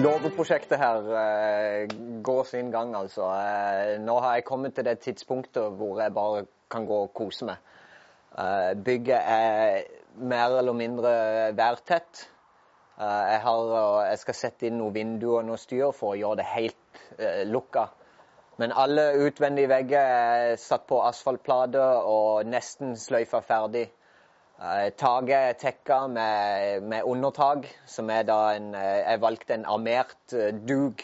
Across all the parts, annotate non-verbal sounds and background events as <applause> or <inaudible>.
Låveprosjektet her eh, går sin gang, altså. Eh, nå har jeg kommet til det tidspunktet hvor jeg bare kan gå og kose meg. Eh, bygget er mer eller mindre værtett. Eh, jeg, har, jeg, skal sette inn noen vinduer og noe styr for å gjøre det helt eh, lukka. Men alle utvendige vegger er satt på asfaltplater og nesten sløyfa ferdig. Eh, taket er tekka med, med, undertak, som er da en eh, Jeg valgte en armert eh, dug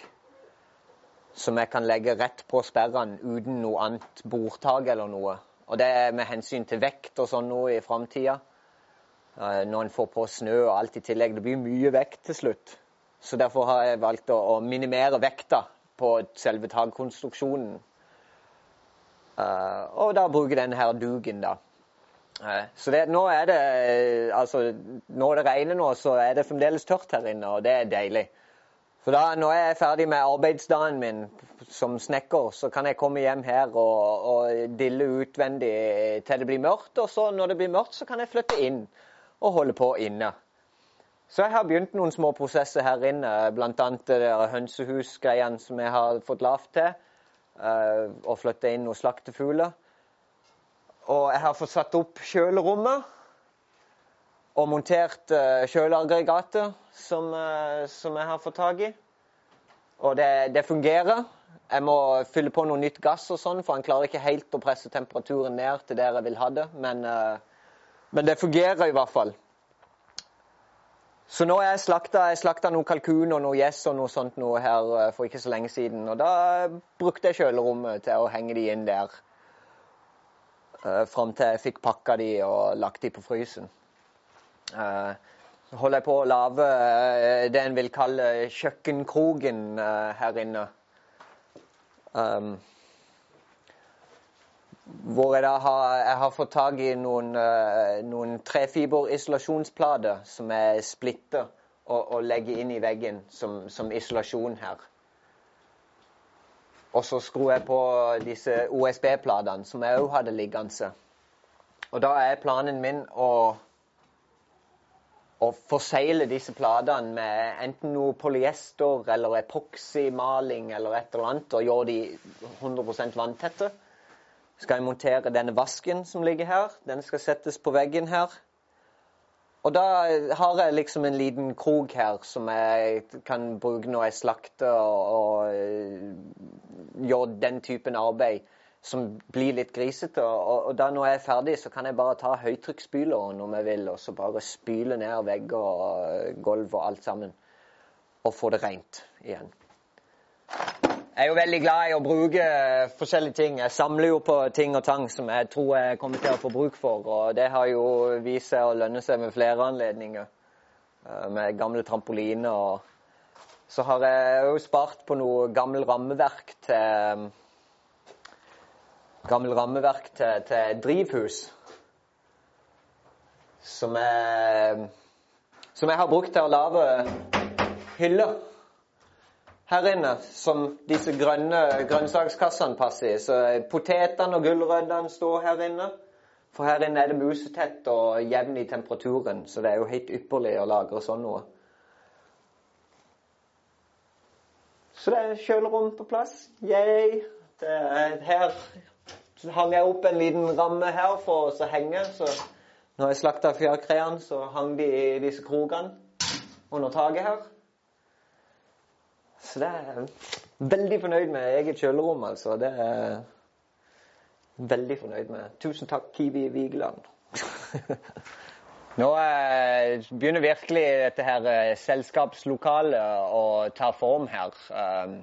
som jeg kan legge rett på sperrene uten noe annet bordtak eller noe. Og det er med hensyn til vekt og sånn noe i framtida. Når en får på snø og alt i tillegg. Det blir mye vekt til slutt. Så derfor har jeg valgt å, minimere vekta på selve takkonstruksjonen. Og da bruke denne her dugen, da. Så det, nå er det altså Når det regner nå, så er det fremdeles tørt her inne, og det er deilig. For da når jeg er ferdig med arbeidsdagen min som snekker, så kan jeg komme hjem her og, og dille utvendig til det blir mørkt. Og så når det blir mørkt, så kan jeg flytte inn og holde på inne. Så jeg har begynt noen små prosesser her inne, bl.a. hønsehusgreiene som jeg har fått lavt til. Å flytte inn noen slaktefugler. Og jeg har fått satt opp kjølerommet. Og montert uh, kjøleaggregatet som, uh, som, jeg har fått tak i. Og det, det, fungerer. Jeg må fylle på noe nytt gass og sånn, for han klarer ikke helt å presse temperaturen ned til der jeg vil ha det. Men, uh, men det fungerer i hvert fall. Så nå har jeg slakta, jeg slakta noen kalkun og noe gjess og noe sånt noe her for ikke så lenge siden. Og da brukte jeg kjølerommet til å henge de inn der. Uh, Fram til jeg fikk pakka de og lagt de på frysen. Uh, så holder jeg på å lage uh, det en vil kalle kjøkkenkroken her inne. Um, hvor jeg da har, jeg har fått tak i noen, noen trefiberisolasjonsplater som jeg splitter og, og legger inn i veggen som, som isolasjon her. Og så skrur jeg på disse OSB-platene som jeg òg hadde liggende. Og da er planen min å, å forsegle disse platene med enten noe polyester eller epoksymaling eller et eller annet, og gjøre de 100 vanntette. Skal jeg montere denne vasken som ligger her. Den skal settes på veggen her. Og da har jeg liksom en liten krok her som jeg kan bruke når jeg slakter og, og gjør den typen arbeid som blir litt grisete. Og, og, da når jeg er ferdig, så kan jeg bare ta høytrykksspyleren om jeg vil, og så bare spyle ned vegger og gulv og alt sammen. Og få det rent igjen. Jeg er jo veldig glad i å bruke forskjellige ting. Jeg samler jo på ting og tang som jeg tror jeg kommer til å få bruk for. Og det har jo vist seg å lønne seg med flere anledninger. Eh, med gamle trampoliner og Så har jeg jo spart på noe gammel rammeverk til Gammel rammeverk til, til drivhus. Som jeg, som jeg har brukt til å lage hyller her inne som disse grønne grønnsakskassene passer i. Så potetene og gulrøttene står her inne. For her inne er det musetett og jevn i temperaturen, så det er jo helt ypperlig å lagre sånn noe. Så det er kjølerom på plass. Yay! her hang jeg opp en liten ramme her for å henge. Så når jeg slakta fjærkreene, så hang de i disse krokene under taket her. Så det er jeg veldig fornøyd med eget kjølerom, altså. Det er jeg veldig fornøyd med. Tusen takk, Kiwi Vigeland. <laughs> Nå eh, begynner virkelig dette her eh, selskapslokalet å ta form her. Um,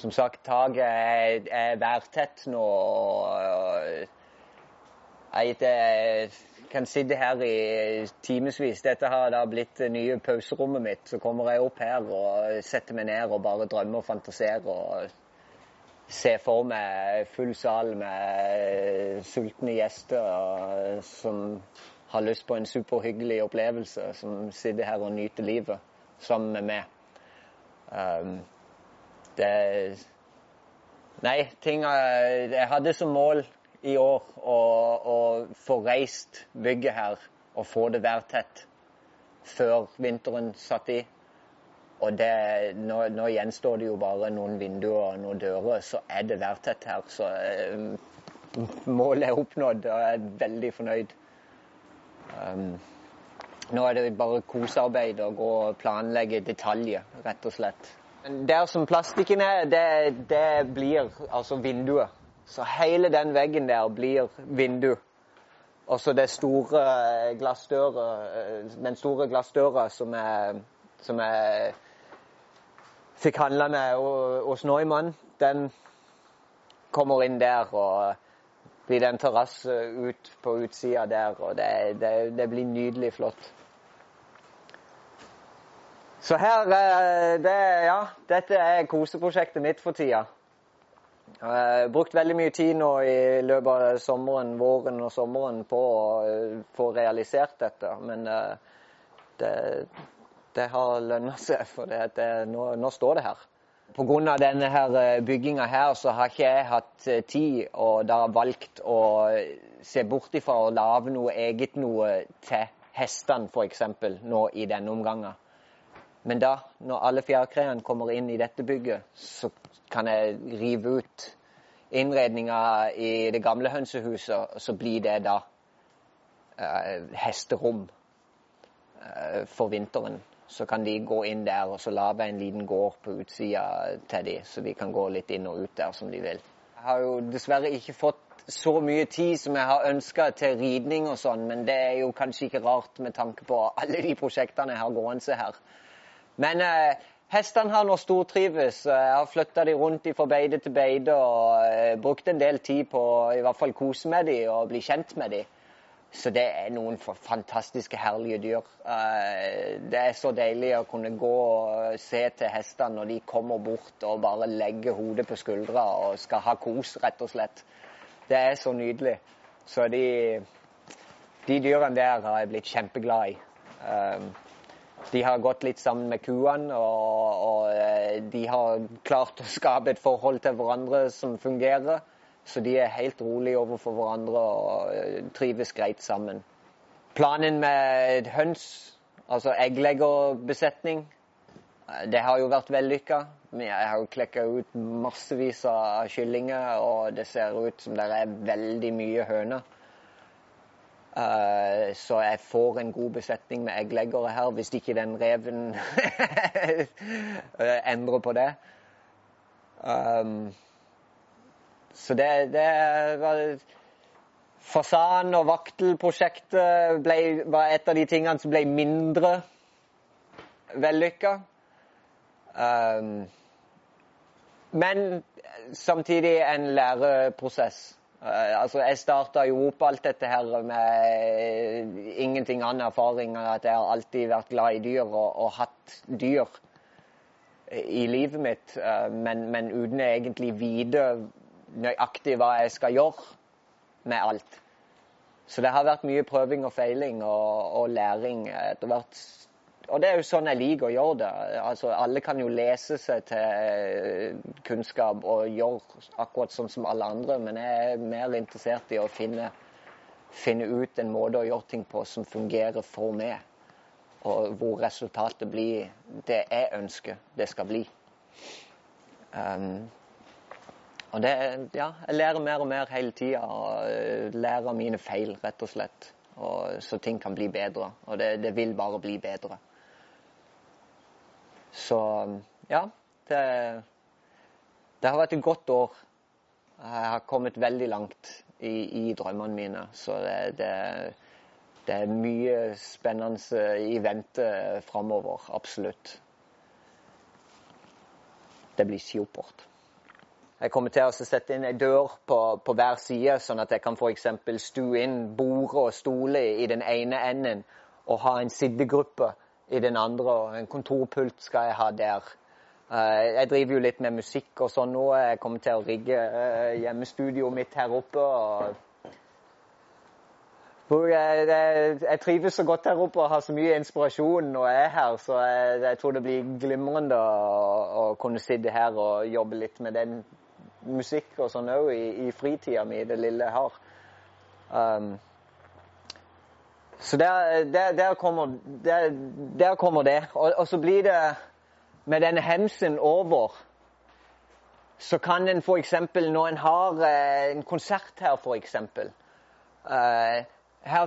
som sagt, taket er, er værtett nå. og jeg kan sitte her i timevis. Dette har da blitt det nye pauserommet mitt. Så kommer jeg opp her og setter meg ned og bare drømmer og fantaserer. og ser for meg full sal med sultne gjester som har lyst på en superhyggelig opplevelse. Som sitter her og nyter livet sammen med meg. Um, det Nei, ting Jeg hadde som mål i år å, få reist bygget her og få det værtett før vinteren satt i. Og det, nå, nå, gjenstår det jo bare noen vinduer og noen dører, så er det værtett her. Så eh, målet er oppnådd, og jeg er veldig fornøyd. Um, nå er det bare kosearbeid å gå og planlegge detaljer, rett og slett. Der som plastikken er, det, det blir altså vinduet. Så hele den veggen der blir vindu. Og så det store glassdøra, den store glassdøra som jeg, som jeg fikk handla med hos Neumann, den kommer inn der. Og blir det en terrasse ut på utsida der, og det, det, det, blir nydelig flott. Så her det, Ja, dette er koseprosjektet mitt for tida. Jeg har brukt veldig mye tid nå i løpet av sommeren, våren og sommeren på å eh, få realisert dette. Men eh, det, det har lønna seg, <laughs> for det, det, nå, nå, står det her. Pga. denne her eh, bygginga her, så har ikke jeg hatt tid og da valgt å se bort ifra å lage noe eget noe til hestene, f.eks. nå i denne omgangen. Men da, når alle fjærkreene kommer inn i dette bygget, så kan jeg rive ut innredninga i det gamle hønsehuset, og så blir det da eh, hesterom eh, for vinteren. Så kan de gå inn der og så lage en liten gård på utsida til de, så de kan gå litt inn og ut der som de vil. Jeg har jo dessverre ikke fått så mye tid som jeg har ønska til ridning og sånn, men det er jo kanskje ikke rart med tanke på alle de prosjektene jeg har gående her. Men eh, Hestene har nå stortrives. Jeg har flytta de rundt fra beide til beide og eh, brukt en del tid på å i hvert fall kose med dem og bli kjent med dem. Så det er noen fantastiske, herlige dyr. Eh, det er så deilig å kunne gå og se til hestene når de kommer bort og bare legger hodet på skuldra og skal ha kos, rett og slett. Det er så nydelig. Så de, de dyrene der har jeg blitt kjempeglad i. Um, de har gått litt sammen med kuene, og, og, eh, de har klart å skape et forhold til hverandre som fungerer. Så de er helt rolige overfor hverandre og eh, trives greit sammen. Planen med høns, altså eggleggerbesetning, eh, det har jo vært vellykka. Jeg har jo klekka ut massevis av kyllinger, og det ser ut som det er veldig mye høner. Uh, så jeg får en god besetning med eggleggere her, hvis ikke den reven endrer på det. Um, så det, det var Fasan- og vaktelprosjektet var et av de tingene som ble mindre vellykka. Um, men samtidig en læreprosess. Uh, altså, Jeg starta jo opp alt dette her med ingenting annen erfaring enn at jeg har alltid vært glad i dyr og, og hatt dyr i livet mitt, uh, men, men, uten egentlig vite nøyaktig hva jeg skal gjøre med alt. Så det har vært mye prøving og feiling og, og læring etter hvert og det er jo sånn jeg liker å gjøre det. Altså, alle kan jo lese seg til eh, kunnskap og gjøre akkurat sånn som alle andre, men jeg er mer interessert i å finne, finne ut en måte å gjøre ting på som fungerer for meg. Og hvor resultatet blir det jeg ønsker det skal bli. Um, og det, ja, jeg lærer mer og mer hele tida. Og lærer av mine feil, rett og slett. Og, så ting kan bli bedre. Og det, det vil bare bli bedre. Så ja. Det, det, har vært et godt år. Jeg har kommet veldig langt i, i drømmene mine. Så det, det, det, er mye spennende i vente framover. Absolutt. Det blir skiopport. Jeg kommer til å sette inn ei dør på, på, hver side, sånn at jeg kan f.eks. stue inn bordet og stole i den ene enden og ha en siddegruppe i den andre, og en kontorpult skal jeg ha der. Eh, jeg driver jo litt med musikk og sånn nå. Jeg kommer til å rigge eh, hjemmestudioet mitt her oppe. og jeg, jeg, trives så godt her oppe og har så mye inspirasjon når jeg er her, så jeg, jeg tror det blir glimrende å, å, kunne sitte her og jobbe litt med den musikk og sånn òg i, i fritida mi, det lille jeg har. Um, så der, der, der, kommer, der, kommer, det. Og, og, så blir det med denne hemsen over, så kan en f.eks. når en har eh, en konsert her, f.eks. Eh, her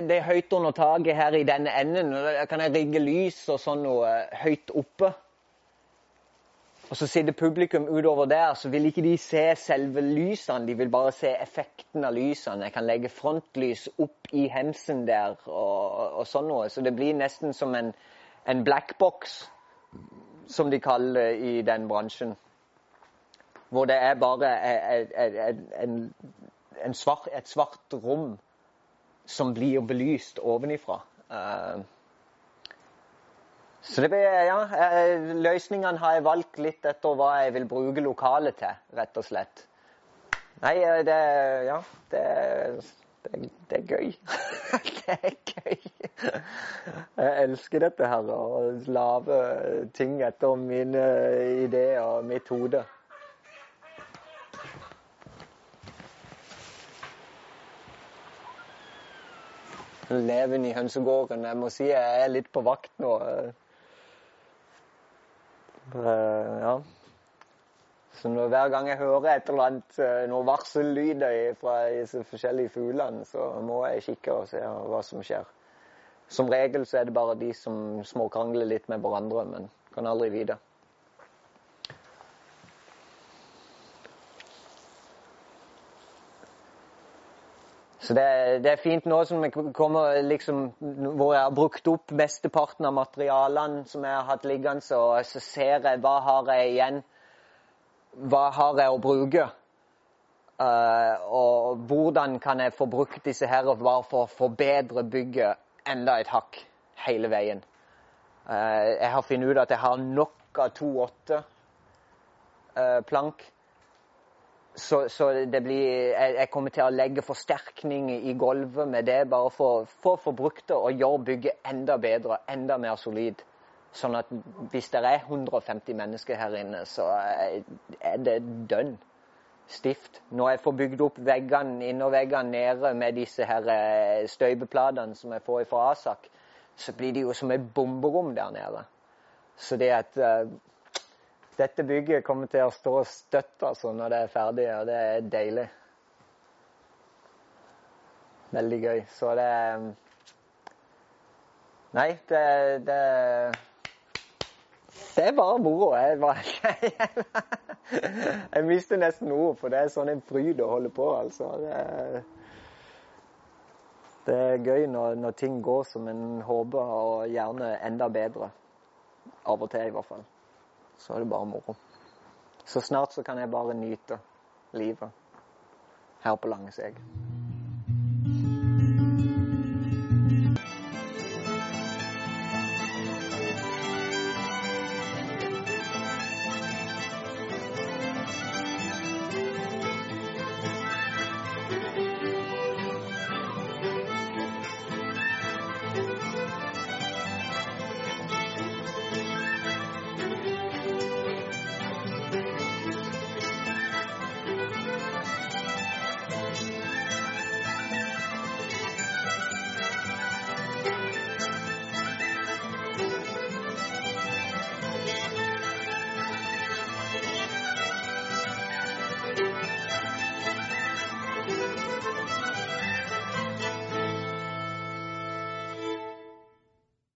Det er høyt under taket her i denne enden. og kan jeg rigge lys og sånn noe høyt oppe. Og så sitter publikum utover der, så vil ikke de se selve lysene, de vil bare se effekten av lysene. Jeg kan legge frontlys opp i hemsen der og, og sånn noe. Så det blir nesten som en, en blackbox, som de kaller det i den bransjen. Hvor det er bare en, en, en svart, et svart rom som blir belyst ovenifra. Uh, så det blir, ja, eh, Løsningene har jeg valgt litt etter hva jeg vil bruke lokalet til, rett og slett. Nei, eh, det Ja, det, det, det er gøy. <laughs> det er gøy. Jeg elsker dette her, å lage ting etter mine ideer og mitt hode. Leven i hønsegården. Jeg må si jeg er litt på vakt nå. Uh, ja. Så når, hver gang jeg hører et eller annet, uh, noen varsellyder fra disse forskjellige fuglene, så må jeg kikke og se hva som skjer. Som regel så er det bare de som småkrangler litt med hverandre, men kan aldri vite. Så det, det, er fint nå som jeg kommer liksom, hvor jeg har brukt opp mesteparten av materialene som jeg har hatt liggende, og så ser jeg hva har jeg igjen. Hva har jeg å bruke? Uh, og hvordan kan jeg få brukt disse her og bare for å forbedre bygget enda et hakk hele veien. Uh, jeg har funnet ut at jeg har nok av 2,8 uh, plank så, så, blir jeg, jeg, kommer til å legge forsterkning i gulvet med det, bare for, for å få brukt det og gjøre bygget enda bedre, enda mer solid. Sånn at hvis det er 150 mennesker her inne, så er det dønn stift. Når jeg får bygd opp veggene, innerveggene nede med disse her eh, støypeplatene som jeg får fra Asak, så blir det jo som et bomberom der nede. Så det at eh, dette bygget kommer til å stå støtt altså, når det er ferdig, og det er deilig. Veldig gøy. Så det Nei, det, det Det er bare moro. Jeg, bare, <laughs> jeg mister nesten ord, for det er sånn en fryd å holde på, altså. Det, det er gøy når, når, ting går som en håper, og gjerne enda bedre. Av og til, i hvert fall så er det bare moro. Så snart så kan jeg bare nyte livet her på Langeseg.